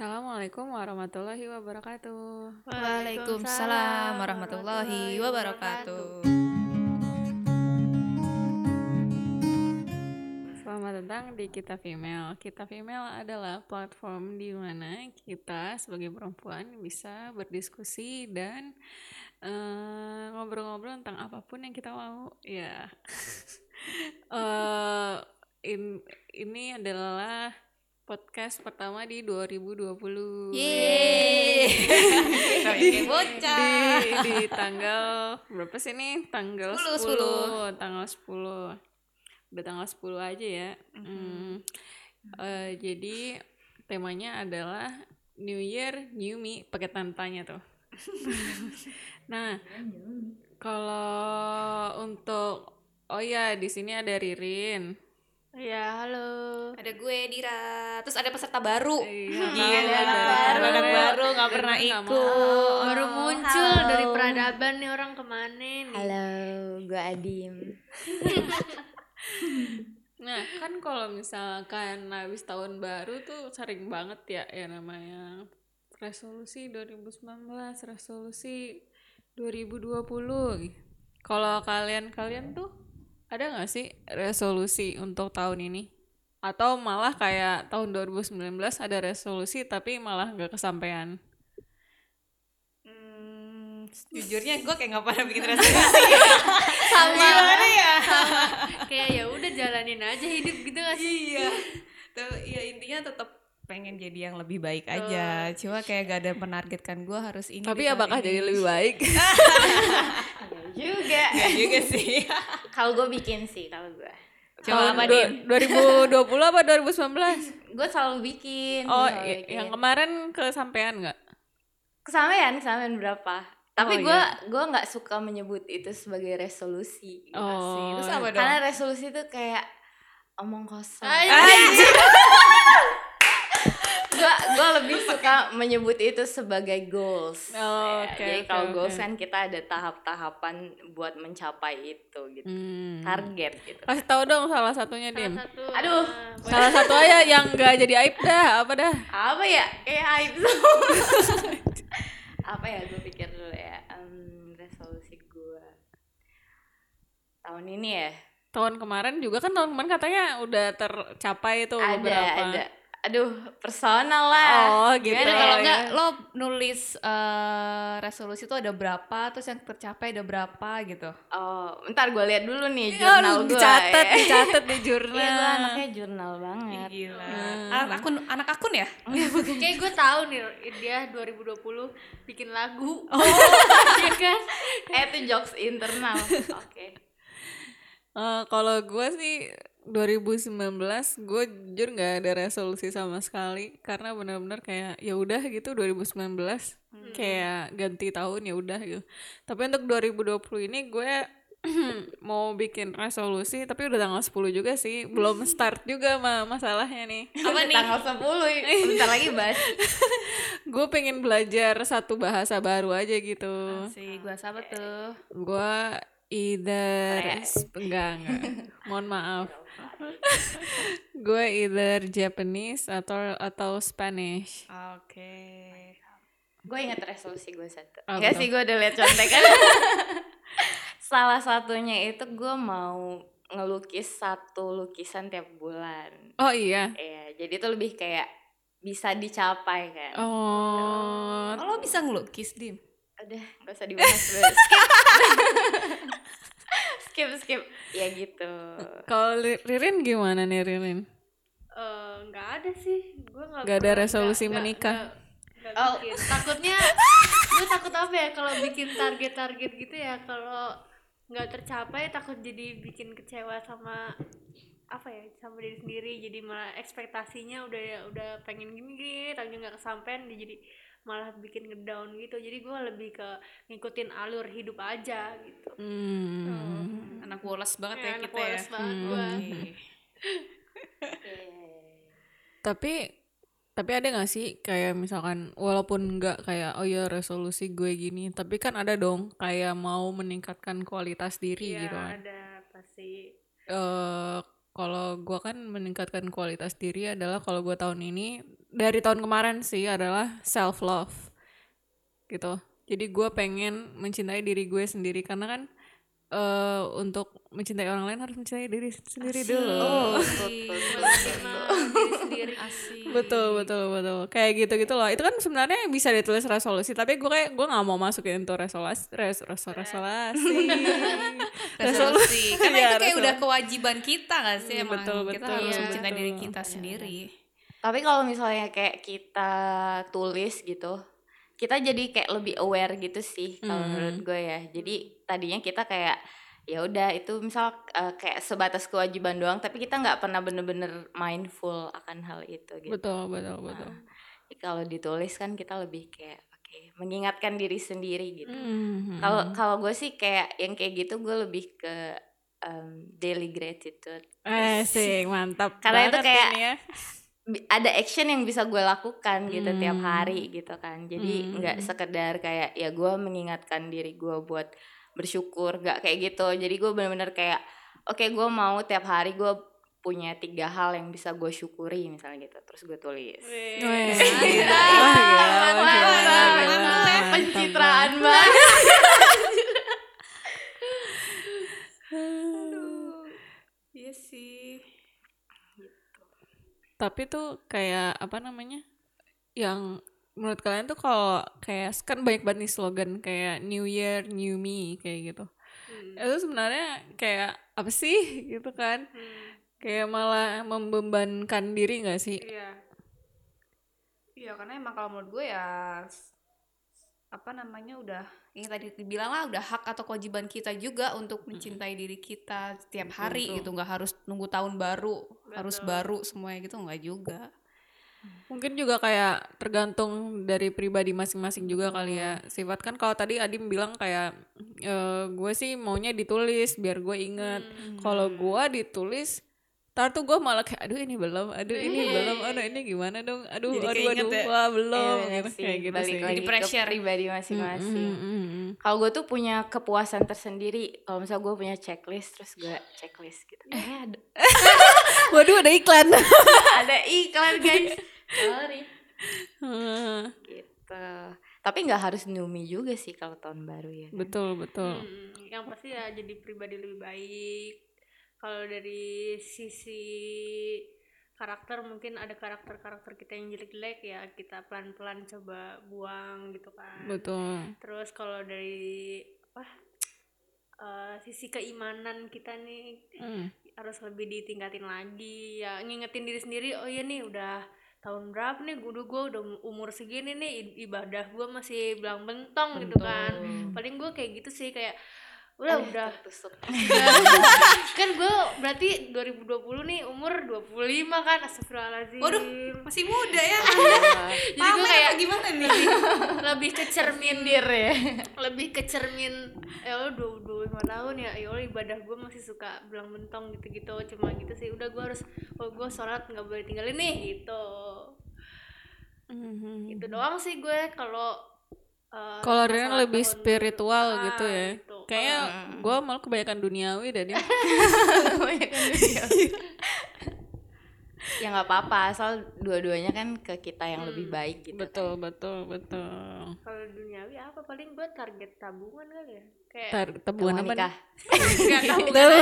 Assalamualaikum warahmatullahi wabarakatuh. Waalaikumsalam warahmatullahi wabarakatuh. Selamat datang di Kita Female. Kita Female adalah platform di mana kita sebagai perempuan bisa berdiskusi dan eh, ngobrol-ngobrol tentang apa pun yang kita mau. Ya, Eh, in- ini adalah podcast pertama di 2020. Yeay. Di, bocah. di tanggal berapa sih nih? Tanggal 10, 10, tanggal 10. Udah tanggal 10 aja ya. Hmm. Eh, jadi temanya adalah New Year, New Me, pakai tanda tanya tuh. nah, kalau untuk oh ya di sini ada Ririn. Ya, halo. Ada gue Dira. Terus ada peserta baru. Iya, Gila, dari anak baru, anak baru nggak pernah ikut. Baru muncul halo. dari peradaban nih orang ke mana nih? Halo, gue Adim. Nah, kan kalau misalkan habis tahun baru tuh sering banget ya ya namanya resolusi 2019, resolusi 2020. Kalau kalian-kalian tuh ada nggak sih resolusi untuk tahun ini? Atau malah kayak tahun 2019 ada resolusi tapi malah nggak kesampaian? Hmm, jujurnya gue kayak nggak pernah bikin resolusi. Sama. Gimana ya? Sama. Kayak ya udah jalanin aja hidup gitu gak sih? iya. Tuh, ya intinya tetap pengen jadi yang lebih baik aja. Cuma kayak gak ada menargetkan gue harus ini. Tapi apakah ini. jadi lebih baik? Juga. Nggak juga sih. Kalau gue bikin sih, kalau gue. Coba apa Tahun nih? du- 2020 apa 2019? Gue selalu bikin. Oh, selalu bikin. yang kemarin kesampaian nggak? kesampaian, kesampaian berapa? Oh, Tapi gue iya. gue nggak suka menyebut itu sebagai resolusi. Oh, Asik. Terus apa dong? Karena resolusi itu kayak omong kosong. Anjir. gue gue lebih suka menyebut itu sebagai goals. Oh, Ya, oke, Jadi kalau oke. goals kan kita ada tahap-tahapan buat mencapai itu gitu. Hmm. Target gitu. Kasih tahu dong salah satunya, Dim. Salah satu. Aduh. boleh. Salah satu aja yang nggak jadi aib dah, apa dah? apa ya kayak aib semua apa ya gue pikir dulu ya Em, resolusi gue tahun ini ya Tahun kemarin juga kan tahun kemarin katanya udah tercapai tuh ada beberapa. ada aduh personal lah Oh, gitu. Gimana kalau ya? enggak lo nulis eh, resolusi itu ada berapa terus yang tercapai ada berapa gitu. oh ntar gue lihat dulu nih Ya, jurnal gue dicatat, ya. dicatat di iya jurnal. gue anaknya jurnal banget Gila. Hmm. Anak akun anak akun ya? Kayak gue tahu nih dia 2020 bikin lagu. Oh. Iya kan? eh itu jokes internal oke Eh, kalau gue sih 2019 gue jujur nggak ada resolusi sama sekali. Karena benar-benar kayak ya udah gitu 2019 kayak ganti tahun ya udah gitu. Tapi untuk 2020 ini gue mau bikin resolusi tapi udah tanggal 10 juga sih. Belum start juga mah masalahnya nih. Apa nih? Tanggal 10 bentar lagi bahas. Gue pengen belajar satu bahasa baru aja gitu. Si gua sahabat tuh. gue either enggak enggak mohon maaf gue either Japanese atau atau Spanish. Oke. gue inget resolusi gue satu. Apa Enggak sih gue udah lihat contekan. Salah satunya itu gue mau ngelukis satu lukisan tiap bulan. Oh iya? Iya, jadi itu lebih kayak bisa dicapai kan? Oh. Oh, lo bisa ngelukis, Dim? udah nggak usah dibahas skip skip skip ya gitu kalau Ri- Ririn gimana nih Ririn Eh, nggak ada sih. Gue nggak. Nggak ada resolusi nggak- menikah? nggak- nggak Oh. bikin. Takutnya, gue takut apa ya kalau bikin target-target gitu ya kalau nggak tercapai takut jadi bikin kecewa sama apa ya sama diri sendiri jadi malah ekspektasinya udah udah pengen gini gini tapi nggak kesampaian jadi malah bikin ngedown gitu jadi gue lebih ke ngikutin alur hidup aja gitu hmm. Anak woles banget ya, Ya, anak kita ya. banget Hmm. gua. Oke. tapi tapi ada gak sih kayak misalkan walaupun nggak kayak oh ya resolusi gue gini tapi kan ada dong kayak mau meningkatkan kualitas diri Iya, gitu kan ada pasti eh kalau gue kan meningkatkan kualitas diri adalah kalau gue tahun ini dari tahun kemarin sih adalah self love gitu. Jadi gue pengen mencintai diri gue sendiri karena kan eh untuk mencintai orang lain harus mencintai diri sendiri dulu. Diri sendiri. Asik. betul betul betul. Kayak gitu gitu loh. Itu kan sebenarnya bisa ditulis resolusi tapi gue kayak gue nggak mau masukin itu resolusi res, resol- resolusi. Resolusi. Karena Iya, itu kayak resol- udah kewajiban kita gak sih Iya, emang? betul, kita betul, harus iya, mencintai diri betul. kita sendiri Tapi kalau misalnya kayak kita tulis gitu, kita jadi kayak lebih aware gitu sih kalau Hmm. menurut gue ya. Jadi tadinya kita kayak ya udah itu misal eh, kayak sebatas kewajiban doang, tapi kita nggak pernah bener-bener mindful akan hal itu gitu. betul betul betul Jadi kalau ditulis kan kita lebih kayak oke mengingatkan diri sendiri gitu. Mhm. Kalau kalau gue sih kayak yang kayak gitu gue lebih ke em, daily gratitude. eh sih mantap Karena itu kayak- ya. Ada action yang bisa gue lakukan gitu tiap Hmm. hari gitu kan. Jadi Hmm. nggak sekedar kayak ya gue mengingatkan diri gue buat bersyukur nggak kayak gitu. Jadi gue bener-bener kayak oke gue mau tiap hari gue punya tiga hal yang bisa gue syukuri misalnya gitu. Terus gue tulis. Pencitraan banget. Iya sih tapi tuh kayak apa namanya yang menurut kalian tuh kalau kayak kan banyak banget nih slogan kayak New Year New Me kayak gitu Hmm. itu sebenarnya kayak apa sih gitu kan Hmm. kayak malah membebankan diri nggak sih Iya. Iya karena emang kalau menurut gue ya apa namanya udah yang tadi dibilang lah udah hak atau kewajiban kita juga untuk mencintai diri kita setiap hari gitu. Nggak harus nunggu tahun baru harus Betul. baru semuanya gitu nggak juga. Mungkin juga kayak tergantung dari pribadi masing-masing juga kali ya sifat. Kan kalau tadi Adim bilang kayak e, gue sih maunya ditulis biar gue inget kalau gue ditulis tar tuh gue malah kayak aduh ini belum aduh ini belum aduh ini gimana dong aduh Jadi aduh aduh ya? wah belum Iya, gitu sih. kayak gitu balik sih lagi Jadi ke pressure. pribadi masing-masing Mm, mm, mm. kalau gue tuh punya kepuasan tersendiri kalau misalnya gue punya checklist terus gue checklist gitu eh ada waduh ada iklan ada iklan guys sorry Hmm, gitu tapi nggak harus numi juga sih kalau tahun baru ya kan? betul betul Hmm, yang pasti ya jadi pribadi lebih baik. Kalau dari sisi karakter mungkin ada karakter-karakter kita yang jelek-jelek ya kita pelan-pelan coba buang gitu kan. betul. Terus kalau dari apa eh, sisi keimanan kita nih Hmm, harus lebih ditingkatin lagi. Ya ngingetin diri sendiri oh iya nih udah tahun berapa nih? Gue gue udah umur segini nih ibadah gue masih belang bentong gitu kan. Paling gue kayak gitu sih kayak udah Eh, udah. tertusuk. kan gue berarti 2020 nih umur 25 kan astagfirullahaladzim. Waduh, masih muda ya. Jadi gue Pamer kayak gimana nih? Lebih ke cermin Nyindir ya. Lebih ke cermin ya Allah dua lima tahun ya ya ibadah gue masih suka belang bentong gitu gitu cuma gitu sih. Udah gue harus kalau gue sholat nggak boleh tinggalin nih gitu. Mhm. itu doang sih gue kalau eh, Kalau Rian masalah lebih spiritual gitu Ah, ya. gitu. Kayaknya gue malah kebanyakan duniawi dan dia. ya nggak apa-apa asal dua-duanya kan ke kita yang lebih baik gitu betul betul betul. kalau duniawi apa paling gue target tabungan kali ya kayak Tar kan. tabungan apa nikah? Enggak, tabungan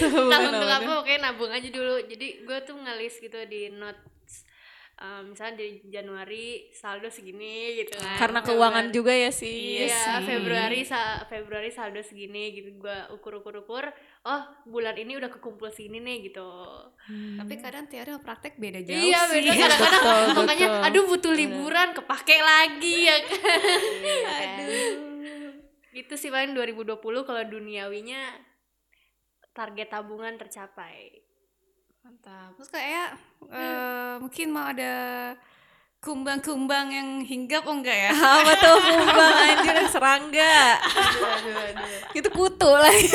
Tabungan. untuk apa oke nabung aja dulu jadi gue tuh ngelis gitu di notes eh, misalnya di Januari saldo segini gitu kan Karena keuangan Februari- juga ya sih. Iya, Februari sa Februari saldo segini gitu gua ukur-ukur-ukur. Oh, bulan ini udah kekumpul segini nih gitu. tapi kadang teori sama praktek beda jauh iya, sih beda kadang-kadang Betul, makanya betul. aduh butuh liburan kepake lagi ya kan. Iya kan? Gitu sih paling 2020 kalau duniawinya target tabungan tercapai. Mantap. Terus kayak eh, mungkin mau ada kumbang-kumbang yang hinggap oh enggak ya? Apa tuh kumbang anjir serangga. Itu kutu lagi.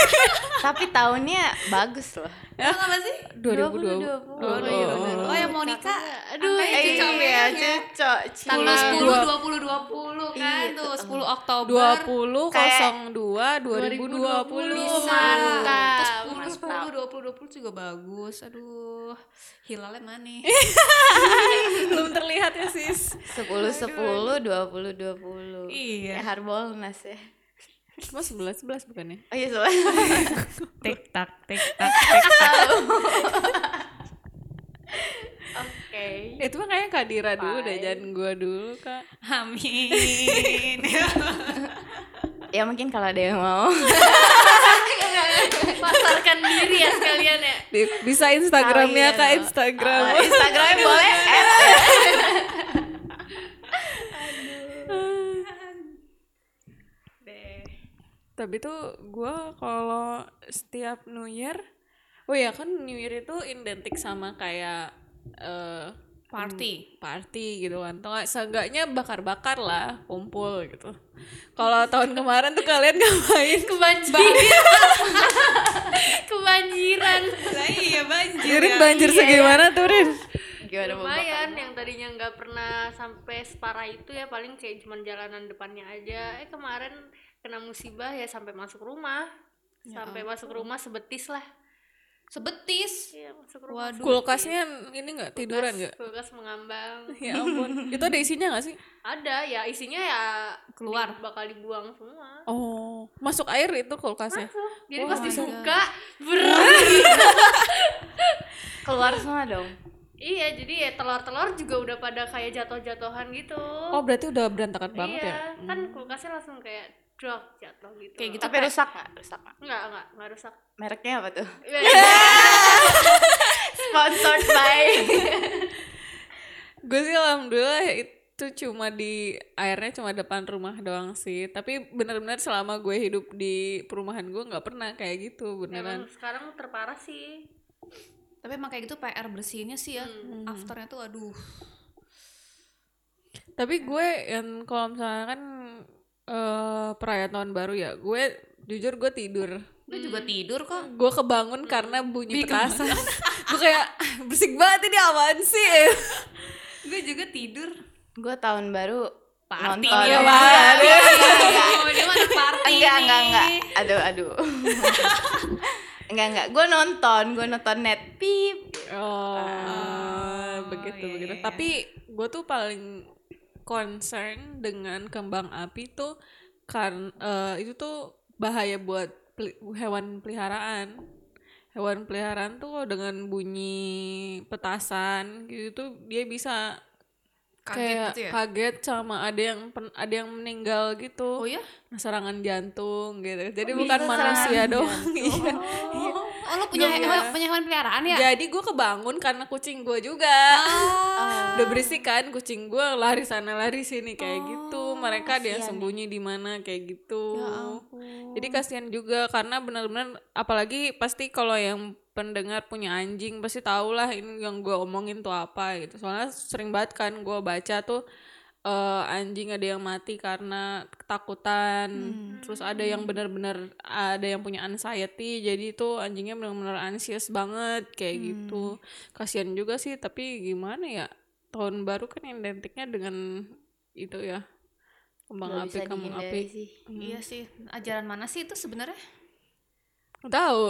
tapi tahunnya bagus loh Emang apa sih 2020. Oh, oh, iya oh yang mau nikah Aduh, iya, cocok iya, ya. ngaco. tanggal Cina. 10 20 20 kan Iya, tuh tuh. 10 Oktober 20 Kayak- 02 2020. bisa Mantap. terus 10 10 20 20 juga bagus aduh hilalnya mana Belum terlihat ya, Sis. 10 10 20 20. Iya. Harbolnas ya. Cuma 11 11 bukannya? Oh iya soalnya. tik tak tik tak Oke. Itu mah kayaknya Kadira dulu deh, jangan gua dulu, Kak. amin Ya mungkin kalau ada yang mau. pasarkan diri ya sekalian ya bisa Instagramnya, Oh, iya Kak. Instagram. Uh, Instagramnya boleh. deh Tapi tuh gua kalau setiap New Year, oh ya kan New Year itu identik sama kayak eh party party gitu kan. Atau nggak seenggaknya bakar-bakar lah, kumpul gitu. Kalau tahun kemarin tuh kalian ngapain? kebanjiran kebanjiran lah iya banjir Rin ya. banjir segimana tuh Rin? Gimana lumayan yang tadinya nggak pernah sampai separah itu ya paling kayak cuman jalanan depannya aja eh kemarin kena musibah ya sampai masuk rumah sampai masuk rumah sebetis lah sebetis iya masuk rumah waduh Kulkasnya ini nggak tiduran nggak? kulkas mengambang Ya ampun. itu ada isinya nggak sih? ada ya isinya ya Keluar. di- bakal dibuang semua Oh, masuk air itu kulkasnya. jadi Oh pas dibuka keluar semua dong. iya jadi ya telur-telur juga udah pada kayak jatuh-jatuhan gitu Oh, berarti udah berantakan banget iya ya? kan kulkasnya langsung kayak drop jatuh gitu Kayak gitu Tapi rusak nggak? Rusak nggak? enggak enggak enggak rusak Mereknya apa tuh? Iya. Sponsored by. Gue sih alhamdulillah itu cuma di airnya cuma depan rumah doang sih. Tapi benar-benar selama gue hidup di perumahan gue nggak pernah kayak gitu beneran. Emang sekarang terparah sih tapi emang kayak gitu PR bersihinnya sih ya Hmm. afternya tuh aduh Tapi gue yang kalau misalnya kan eh perayaan tahun baru ya, gue jujur gue tidur. gue juga tidur kok Gue kebangun karena bunyi petasan. gue kayak "Ah, bersik banget ini apaan sih? gue juga tidur Gue tahun baru Party nonton. dia, Iya, Bang. iya, iya. oh dia mana party enggak nih. enggak enggak aduh aduh enggak enggak gue nonton gue nonton net pip Oh, begitu iya, begitu. iya. Tapi gue tuh paling concern dengan kembang api tuh karena itu tuh bahaya buat peli- hewan peliharaan. Hewan peliharaan tuh dengan bunyi petasan gitu tuh dia bisa kaget kayak gitu ya kaget sama ada yang pen- ada yang meninggal gitu. oh ya Serangan jantung gitu. Jadi Oh, bukan manusia serangan doang. Iya. oh lu punya Iya. hewan punya hewan peliharaan ya Jadi gue kebangun karena kucing gue juga. Ah. Udah berisik kan kucing gue lari sana lari sini kayak Oh, gitu. Mereka dia kasihan sembunyi di mana kayak gitu. Ya ampun. Jadi kasihan juga karena benar-benar apalagi pasti kalau yang pendengar punya anjing pasti tau lah ini yang gue omongin tuh apa gitu. Soalnya sering banget kan gue baca tuh eh, anjing ada yang mati karena ketakutan. Terus ada yang benar-benar ada yang punya anxiety. Jadi tuh anjingnya benar-benar anxious banget kayak gitu. Kasihan juga sih tapi gimana ya? Tahun baru kan identiknya dengan itu ya. Kembang Nggak api, kembang api. sih iya sih ajaran mana sih itu sebenarnya Tahu.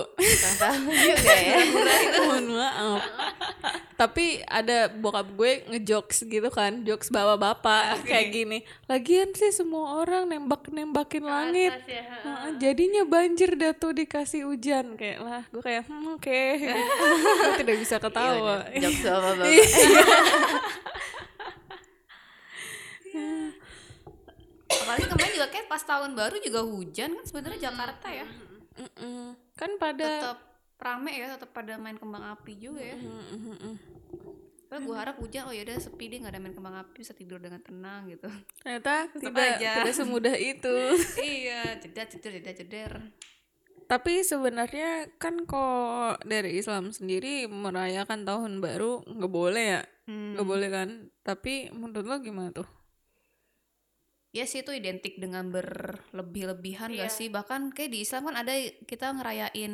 Tahu juga ya Mohon maaf. Tapi ada bokap gue ngejokes gitu kan, jokes bawa bapak kayak gini. Lagian sih semua orang nembak-nembakin langit. Ya. Heeh, jadinya banjir dah tuh dikasih hujan kayak lah gue kayak hmm, oke gue tidak bisa ketawa jokes sama bapak apalagi kemarin juga kayak pas tahun baru juga hujan kan sebenarnya Jakarta ya Mm-mm. kan pada tetap rame ya tetap pada main kembang api juga ya Mm-mm. Padahal gue harap hujan oh ya udah sepi deh nggak ada main kembang api bisa tidur dengan tenang gitu ternyata tidak aja. tidak semudah itu iya jeda jeder jeda jeder Tapi sebenarnya kan kok dari Islam sendiri merayakan tahun baru nggak boleh ya, Hmm. nggak boleh kan? Tapi menurut lo gimana tuh? Ya sih itu identik dengan berlebih-lebihan Iya. gak sih? Bahkan kayak di Islam kan ada kita ngerayain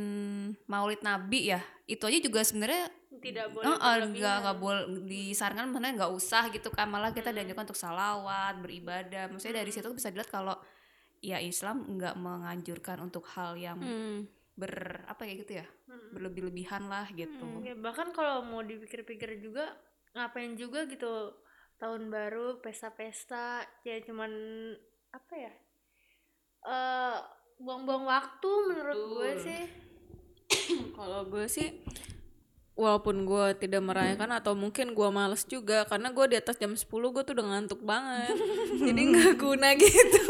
Maulid Nabi ya. Itu aja juga sebenarnya tidak boleh berlebihan. nggak nggak boleh disarankan sebenarnya nggak usah gitu kan. Malah kita dianjurkan untuk salawat beribadah. Maksudnya dari situ bisa dilihat kalau ya Islam nggak menganjurkan untuk hal yang Hmm. ber apa kayak gitu ya? Hmm. berlebih-lebihan lah gitu. Ya, bahkan kalau mau dipikir-pikir juga ngapain juga gitu tahun baru pesta-pesta ya cuman apa ya eh buang-buang waktu menurut gue Betul. sih. Kalau gue sih walaupun gue tidak merayakan atau mungkin gue males juga karena gue di atas jam 10 gue tuh udah ngantuk banget. Jadi nggak guna gitu.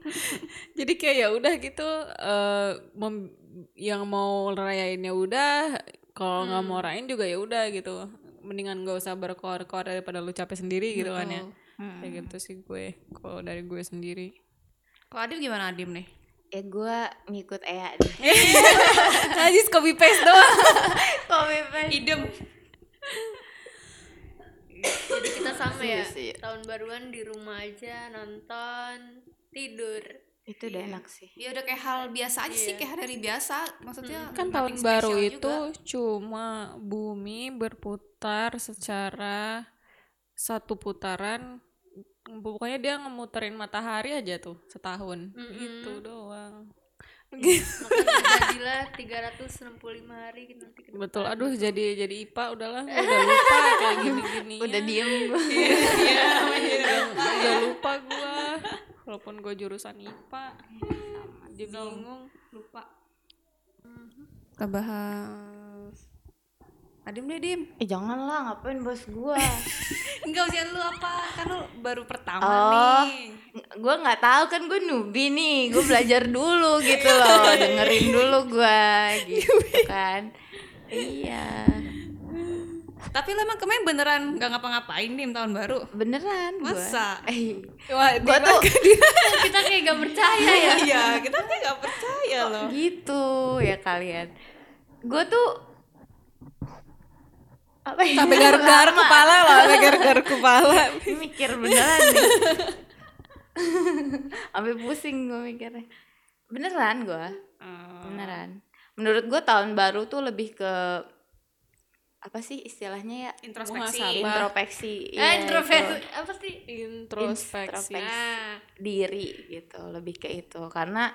Jadi kayak ya udah gitu eh, mem- yang mau rayainnya udah kalau nggak mau rayain juga ya udah gitu mendingan gak usah berkoar-koar daripada lu capek sendiri gitu kan ya. Betul. kayak gitu sih gue kalau dari gue sendiri. Kalau Adim gimana Adim nih? Ya gue ngikut Ea deh. Najis copy paste doang. Idem. Jadi kita sama ya. Iya. Tahun baruan di rumah aja nonton tidur itu udah enak sih. Ya udah kayak hal biasa aja sih Iya. kayak hari biasa. Maksudnya kan nothing tahun baru itu juga. cuma bumi berputar secara satu putaran. Pokoknya dia ngemuterin matahari aja tuh setahun. Mm-mm. gitu doang. Maka jadilah 365 hari nanti ke betul. Aduh jadi jadi ipa udahlah. Udah lupa kayak gini gini udah diem gue iya udah, udah lupa gua walaupun gue jurusan ipa jadi bingung. Lupa. Kita bahas Adim deh Dim eh janganlah ngapain bos gue enggak ujian lu apa? Kan lu baru pertama Oh. nih. Gue nggak tahu kan gue nubi nih. Gue belajar dulu gitu loh. Dengerin dulu gue gitu kan. Iya tapi lu emang kemarin beneran nggak ngapa-ngapain Dim tahun baru? Beneran Masa? eh, wah gue tuh kita kayak gak percaya ya. Iya kita kan nggak percaya loh. gitu ya kalian? Gue tuh apa ya? Sampai garuk-garuk kepala lah sampai garuk-garuk kepala. Mikir beneran nih. Sampai pusing gue mikirnya. Beneran gue beneran. Menurut gue tahun baru tuh lebih ke apa sih istilahnya ya? Introspeksi. Introspeksi eh Iya, introversi itu. apa sih? Introspeksi. Introspeksi. nah diri gitu. Lebih ke itu. Karena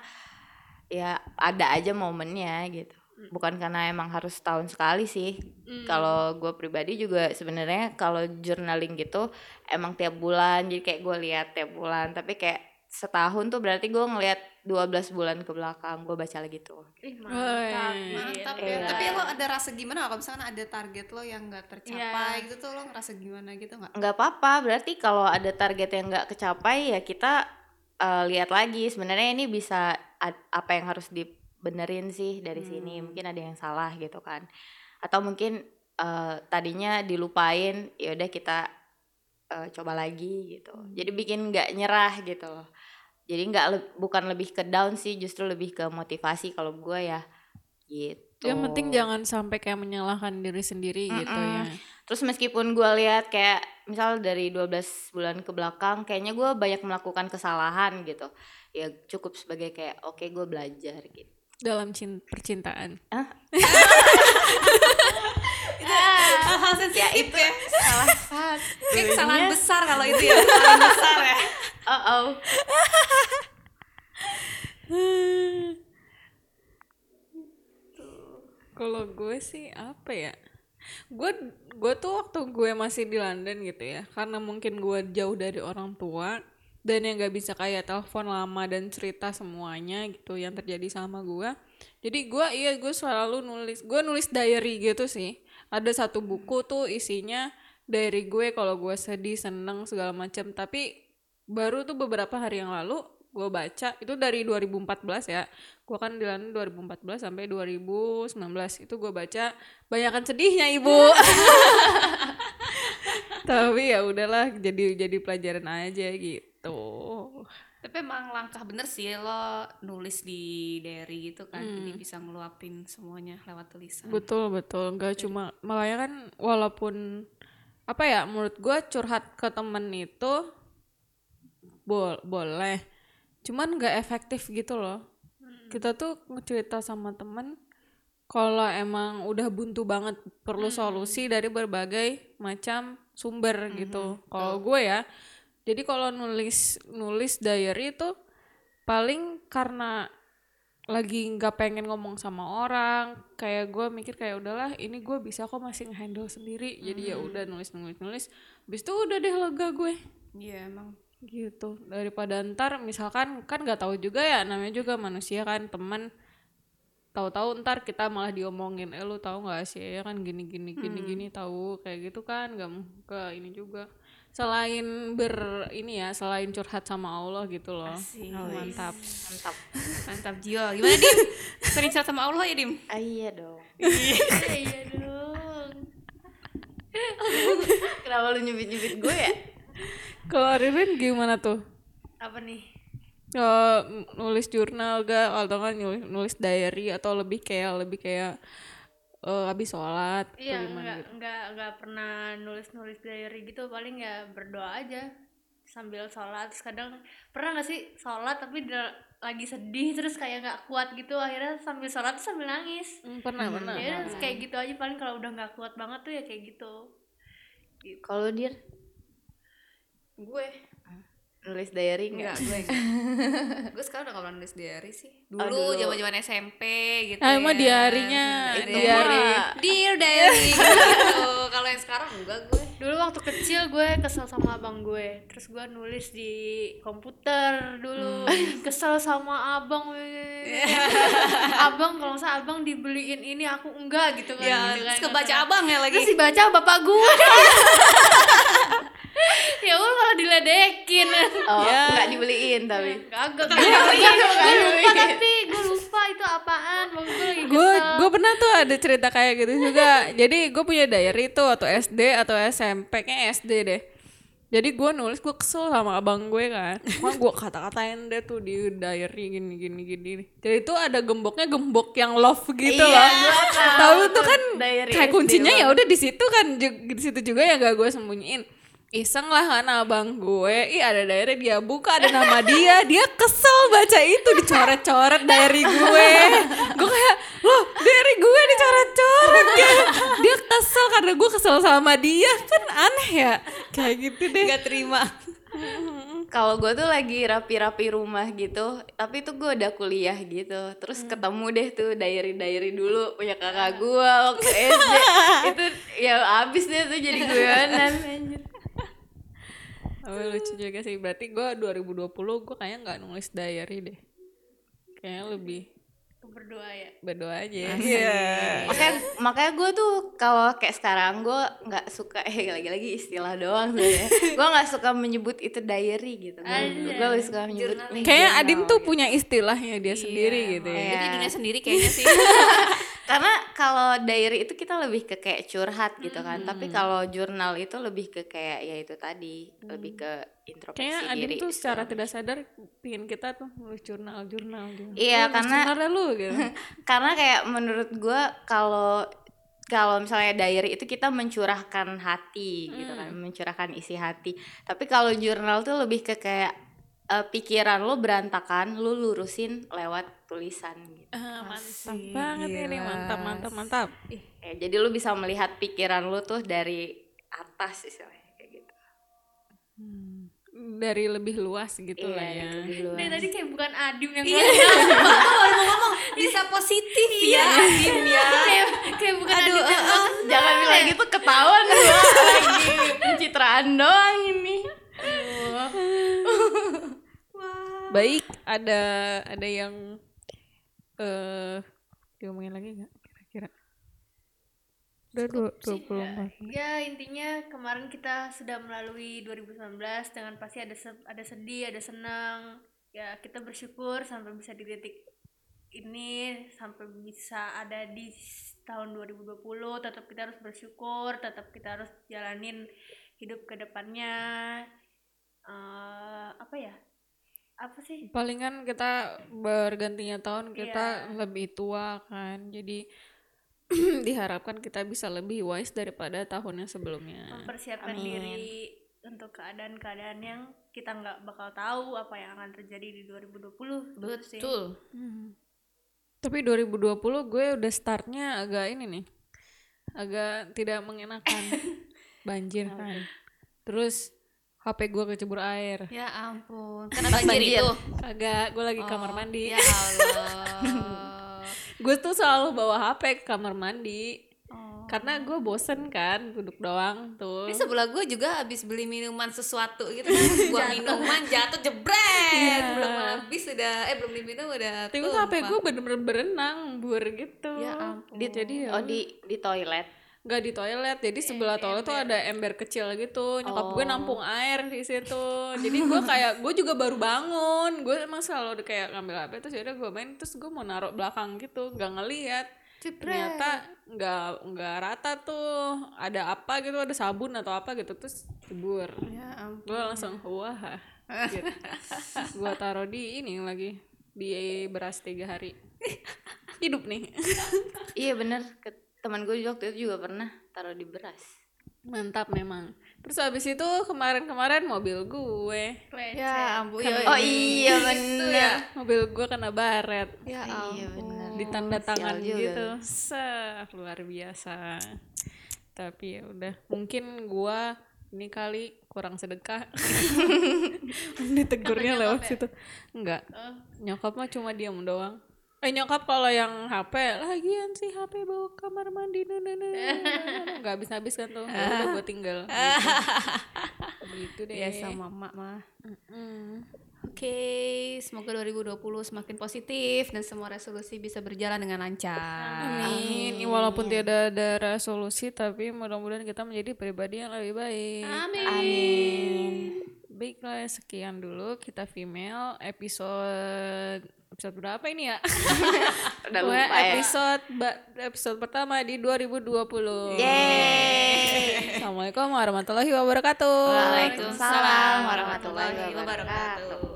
ya ada aja momennya gitu. Bukan karena emang harus tahun sekali sih. Hmm. kalau gue pribadi juga sebenarnya kalau journaling gitu emang tiap bulan. Jadi kayak gue lihat tiap bulan. Tapi kayak setahun tuh berarti gue ngelihat 12 bulan ke belakang gue baca lagi tuh. Ih, mantap. Mantap Iya. ya. Tapi lo ada rasa gimana kalau misalkan ada target lo yang nggak tercapai gitu tuh lo ngerasa gimana gitu nggak? Nggak apa-apa berarti kalau ada target yang nggak kecapai ya kita eh, lihat lagi. Sebenarnya ini bisa apa yang harus dibenerin sih dari sini. Mungkin ada yang salah gitu kan. Atau mungkin eh, tadinya dilupain ya udah kita eh, coba lagi gitu. Jadi bikin nggak nyerah gitu. loh jadi nggak le- bukan lebih ke down sih justru lebih ke motivasi kalau gue ya gitu. Yang penting jangan sampai kayak menyalahkan diri sendiri gitu ya. Terus meskipun gue lihat kayak misal dari 12 bulan ke belakang kayaknya gue banyak melakukan kesalahan gitu. Ya cukup sebagai kayak oke gue belajar gitu. dalam cin- percintaan. Hal sensitif ya, Salah. Satu. kesalahan besar kalau itu ya kesalahan besar ya. Oh, oh. Kalau gue sih apa ya? Gue gue tuh waktu gue masih di London gitu ya, karena mungkin gue jauh dari orang tua dan yang gak bisa kayak telepon lama dan cerita semuanya gitu yang terjadi sama gue. Jadi gue iya gue selalu nulis, gue nulis diary gitu sih. Ada satu buku tuh isinya diary gue kalau gue sedih, seneng segala macam. Tapi baru tuh beberapa hari yang lalu gue baca itu dari 2014 ya. Gue kan di London 2014 sampai 2019 itu gue baca banyakan sedihnya ibu. Tapi ya udahlah jadi jadi pelajaran aja gitu. Tapi emang langkah bener sih lo nulis di diary gitu kan jadi bisa ngeluapin semuanya lewat tulisan. Betul betul. Nggak cuma makanya kan walaupun apa ya menurut gue curhat ke temen itu bol boleh cuman nggak efektif gitu loh. Kita tuh cerita sama temen kalau emang udah buntu banget perlu solusi dari berbagai macam sumber gitu. Kalau gue ya jadi kalau nulis nulis diary itu paling karena lagi nggak pengen ngomong sama orang kayak gue mikir kayak udahlah ini gue bisa kok masih ngehandle sendiri. Jadi ya udah nulis nulis nulis. Habis itu udah deh lega gue. Iya emang. Gitu. Daripada ntar misalkan kan nggak tahu juga ya namanya juga manusia kan teman. Tahu-tahu ntar kita malah diomongin eh lu tahu nggak sih ya kan gini gini gini gini tahu kayak gitu kan nggak ke ini juga. Selain ber ini ya selain curhat sama Allah gitu loh. Mantap. Mantap. Mantap. Jiwa. Gimana Dim? Sering cerita sama Allah ya Dim? ah, iya dong. Iya. Iya dong. Kenapa lu nyubit nyubit gue ya kalau Ririn gimana tuh? Apa nih? Eh, nulis jurnal gak? Atau kan nulis, nulis diary? Atau lebih kayak lebih kayak eh, habis sholat? Atau iya gimana nggak gitu? nggak nggak pernah nulis nulis diary gitu. Paling ya berdoa aja sambil sholat. Terus kadang pernah nggak sih sholat tapi lagi sedih terus kayak nggak kuat gitu. Akhirnya sambil sholat tuh sambil nangis. Hmm, pernah pernah. ya kayak gitu aja. Paling kalau udah nggak kuat banget tuh ya kayak gitu. Kalau dir Gue. nulis diary Enggak, enggak gue gue sekarang udah gak pernah nulis diary sih. Dulu dulu. zaman zaman SMP gitu. Ah, emang ya. diarinya, Itu diary. Dear diary gitu. Kalau yang sekarang enggak gue. dulu waktu kecil gue kesel sama abang gue terus gue nulis di komputer dulu kesel sama abang abang kalau nggak salah abang dibeliin ini aku enggak gitu kan Ya, gitu kan. terus kebaca abang ya lagi. terus dibaca bapak gue ya gue malah diledekin. Oh Ya. nggak dibeliin tapi. Kagak. Gue lupa tapi gue lupa itu apaan. Gue lagi gue pernah tuh ada cerita kayak gitu juga. Jadi gue punya diary tuh atau SD atau SMP kayaknya SD deh. Jadi gue nulis gue kesel sama abang gue kan. Cuma gue kata-katain deh tuh di diary gini gini gini. Jadi itu ada gemboknya gembok yang love gitu Iya, loh. tahu tuh kan diary kayak kuncinya ya udah di situ kan di situ juga ya gak gue sembunyiin iseng lah kan abang gue. Ih ada diary dia buka ada nama dia. Dia kesel baca itu dicoret-coret diary gue. Gue kayak loh diary gue dicoret-coret kayak dia kesel karena gue kesel sama dia. Kan aneh ya kayak gitu deh. Gak terima. kalau gue tuh lagi rapi-rapi rumah gitu tapi tuh gue udah kuliah gitu. Terus ketemu deh tuh diary diary dulu punya kakak gue waktu SD itu ya abis deh tuh jadi guyonan anjir. Oh, lucu juga sih. Berarti gue 2020 gue kayaknya nggak nulis diary deh. Kayaknya lebih berdoa ya? Berdoa aja. Ya makanya makanya gue tuh kalau kayak sekarang gue nggak suka eh lagi-lagi istilah doang sebenarnya. Gue nggak suka menyebut itu diary gitu. Gue lebih suka menyebut Kayaknya Adim tuh gitu. punya istilahnya dia sendiri gitu ya. Iya. Jadi dunia sendiri kayaknya sih. karena kalau diary itu kita lebih ke kayak curhat gitu kan. Tapi kalau jurnal itu lebih ke kayak ya itu tadi lebih ke introspeksi Kayaknya diri tuh secara segala tidak sadar pingin kita tuh nulis jurnal jurnal jurnal. Iya, nulis karena- lu gitu. karena kayak menurut gua kalau kalau misalnya diary itu kita mencurahkan hati gitu kan mencurahkan isi hati. Tapi kalau jurnal tuh lebih ke kayak eh, pikiran lo berantakan lo lurusin lewat tulisan gitu Ah, mantap banget ini gila. mantap mantap mantap. ya, jadi lo bisa melihat pikiran lo tuh dari atas istilahnya kayak gitu Dari lebih luas gitu lah Iya, ya. dari tadi kayak bukan Adim yang Iya. ngomong. Baru mau ngomong bisa positif ya, Adim ya. kayak kayak bukan Aduh, Adim yang eh, eh. jangan bilang gitu ketahuan lagi pencitraan doang ini Baik, ada ada yang eh diomongin lagi nggak kira-kira? Udah dua dua puluh empat. Ya intinya kemarin kita sudah melalui 2019 dengan pasti ada se- ada sedih, ada senang. Ya kita bersyukur sampai bisa di titik ini sampai bisa ada di tahun 2020 tetap kita harus bersyukur, tetap kita harus jalanin hidup ke depannya. Eh, apa ya? Apa sih? Palingan kita bergantinya tahun kita Iya. lebih tua kan. Jadi diharapkan kita bisa lebih wise daripada tahun yang sebelumnya. Mempersiapkan Amin. diri untuk keadaan-keadaan yang kita nggak bakal tahu apa yang akan terjadi di 2020 gitu sih. betul Hmm. Tapi 2020 gue udah startnya agak ini nih. Agak tidak mengenakan. Banjir kan. Terus HP gue kecebur air. ya ampun karena banjir, itu Kagak, gue lagi kamar Oh, mandi. ya Allah gue tuh selalu bawa HP ke kamar mandi. Oh. Karena gue bosen kan duduk doang tuh. Ini sebelah gue juga habis beli minuman sesuatu gitu Sebuah minuman jatuh jebret Belum habis udah Eh belum diminum udah Tapi HP gue bener-bener berenang bur gitu. Ya ampun. Di, jadi ya Oh di di toilet. Gak di toilet, jadi sebelah toilet tuh ada ember kecil gitu. Nyokap gue nampung air di situ. Jadi gue kayak gue juga baru bangun. Gue emang selalu kayak ngambil HP terus yaudah gue main terus gue mau naruh belakang gitu, nggak ngeliat. Ternyata nggak nggak rata tuh. Ada apa gitu, ada sabun atau apa gitu terus jebur. Ya ampun Gue langsung wah. Gitu. gue taruh di ini lagi di beras tiga hari. Hidup nih. Iya bener. Teman gue waktu itu juga pernah taruh di beras. Mantap memang. Terus habis itu kemarin-kemarin mobil gue, Ya ampun ya, Oh iya bener. mobil gue kena baret, Ya Iya ampun bener. ditanda tangan sial gitu. Sah, luar biasa. Tapi ya udah, mungkin gue ini kali kurang sedekah. Ditegurnya lewat situ. Enggak. Nyokap mah cuma diam doang. Eh nyokap kalau yang HP lagian sih HP bawa kamar mandi nah. nggak habis habis kan tuh Ya udah gue tinggal gitu deh Ya sama mak mah Mm. Oke, semoga 2020 semakin positif dan semua resolusi bisa berjalan dengan lancar. Amin. Ya, Walaupun tidak ada resolusi, tapi mudah-mudahan kita menjadi pribadi yang lebih baik. Amin. Baiklah, sekian dulu kita female episode episode berapa ini ya? Udah lupa ya. episode ba- episode pertama di 2020. Yeay. Assalamualaikum warahmatullahi wabarakatuh. Waalaikumsalam warahmatullahi wabarakatuh.